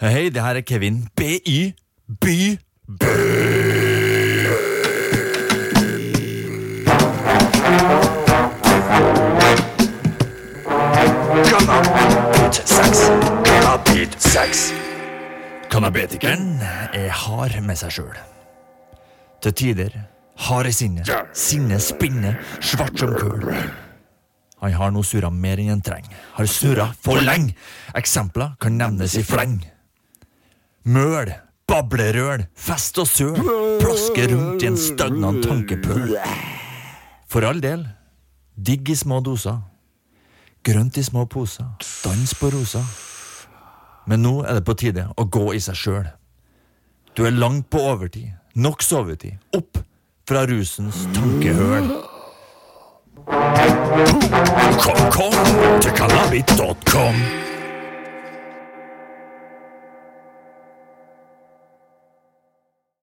Hei, det her er Kevin. BY. By. Kannabetikeren er hard med seg sjøl. Til tider hard i sinnet. Sinnet spinner, svart som kull. Han har nå surra mer enn han trenger. Har surra for lenge. Eksempler kan nevnes i fleng. Møl, bablerøl, fest og søl. Plaske rundt i en stagnant tankepøl. For all del, digg i små doser. Grønt i små poser. Dans på rosa. Men nå er det på tide å gå i seg sjøl. Du er langt på overtid. Nok sovetid. Opp fra rusens tankehøl. Kom, kom til cannabit.com.